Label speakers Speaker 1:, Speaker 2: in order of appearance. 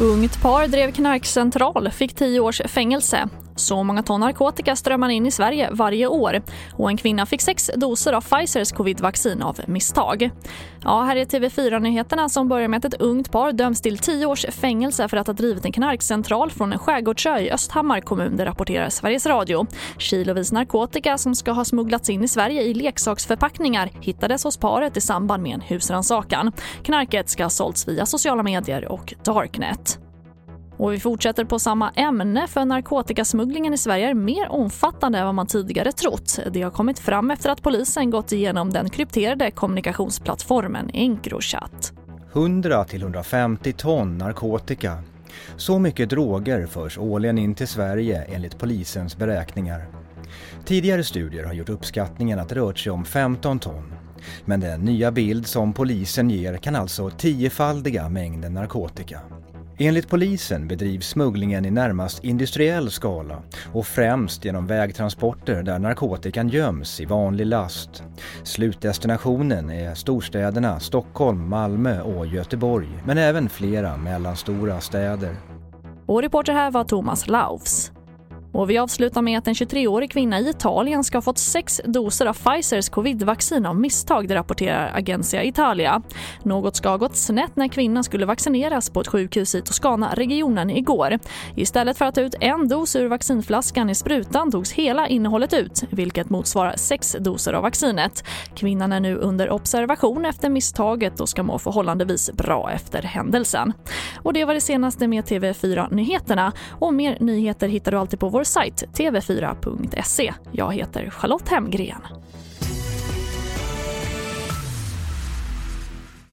Speaker 1: Ungt par drev knarkcentral, fick tio års fängelse. Så många ton narkotika strömmar in i Sverige varje år och en kvinna fick sex doser av Pfizers covidvaccin av misstag. Ja, här är TV4-nyheterna som börjar med att ett ungt par döms till tio års fängelse för att ha drivit en knarkcentral från en skärgårdsö i Östhammar kommun, det rapporterar Sveriges Radio. Kilovis narkotika som ska ha smugglats in i Sverige i leksaksförpackningar hittades hos paret i samband med en husrannsakan. Knarket ska ha sålts via sociala medier och Darknet. Och vi fortsätter på samma ämne för narkotikasmugglingen i Sverige är mer omfattande än vad man tidigare trott. Det har kommit fram efter att polisen gått igenom den krypterade kommunikationsplattformen Encrochat.
Speaker 2: 100-150 ton narkotika. Så mycket droger förs årligen in till Sverige enligt polisens beräkningar. Tidigare studier har gjort uppskattningen att det rört sig om 15 ton. Men den nya bild som polisen ger kan alltså tiofaldiga mängden narkotika. Enligt polisen bedrivs smugglingen i närmast industriell skala och främst genom vägtransporter där narkotikan göms i vanlig last. Slutdestinationen är storstäderna Stockholm, Malmö och Göteborg men även flera mellanstora städer.
Speaker 1: Och reporter här var Thomas Laufs. Och vi avslutar med att en 23-årig kvinna i Italien ska ha fått sex doser av Pfizers covidvaccin av misstag, det rapporterar Agencia Italia. Något ska ha gått snett när kvinnan skulle vaccineras på ett sjukhus i Toscana-regionen igår. Istället för att ta ut en dos ur vaccinflaskan i sprutan togs hela innehållet ut, vilket motsvarar sex doser av vaccinet. Kvinnan är nu under observation efter misstaget och ska må förhållandevis bra efter händelsen. Och det var det senaste med TV4 Nyheterna. Och mer nyheter hittar du alltid på vår vår sajt tv4.se. Jag heter Charlotte Hemgren.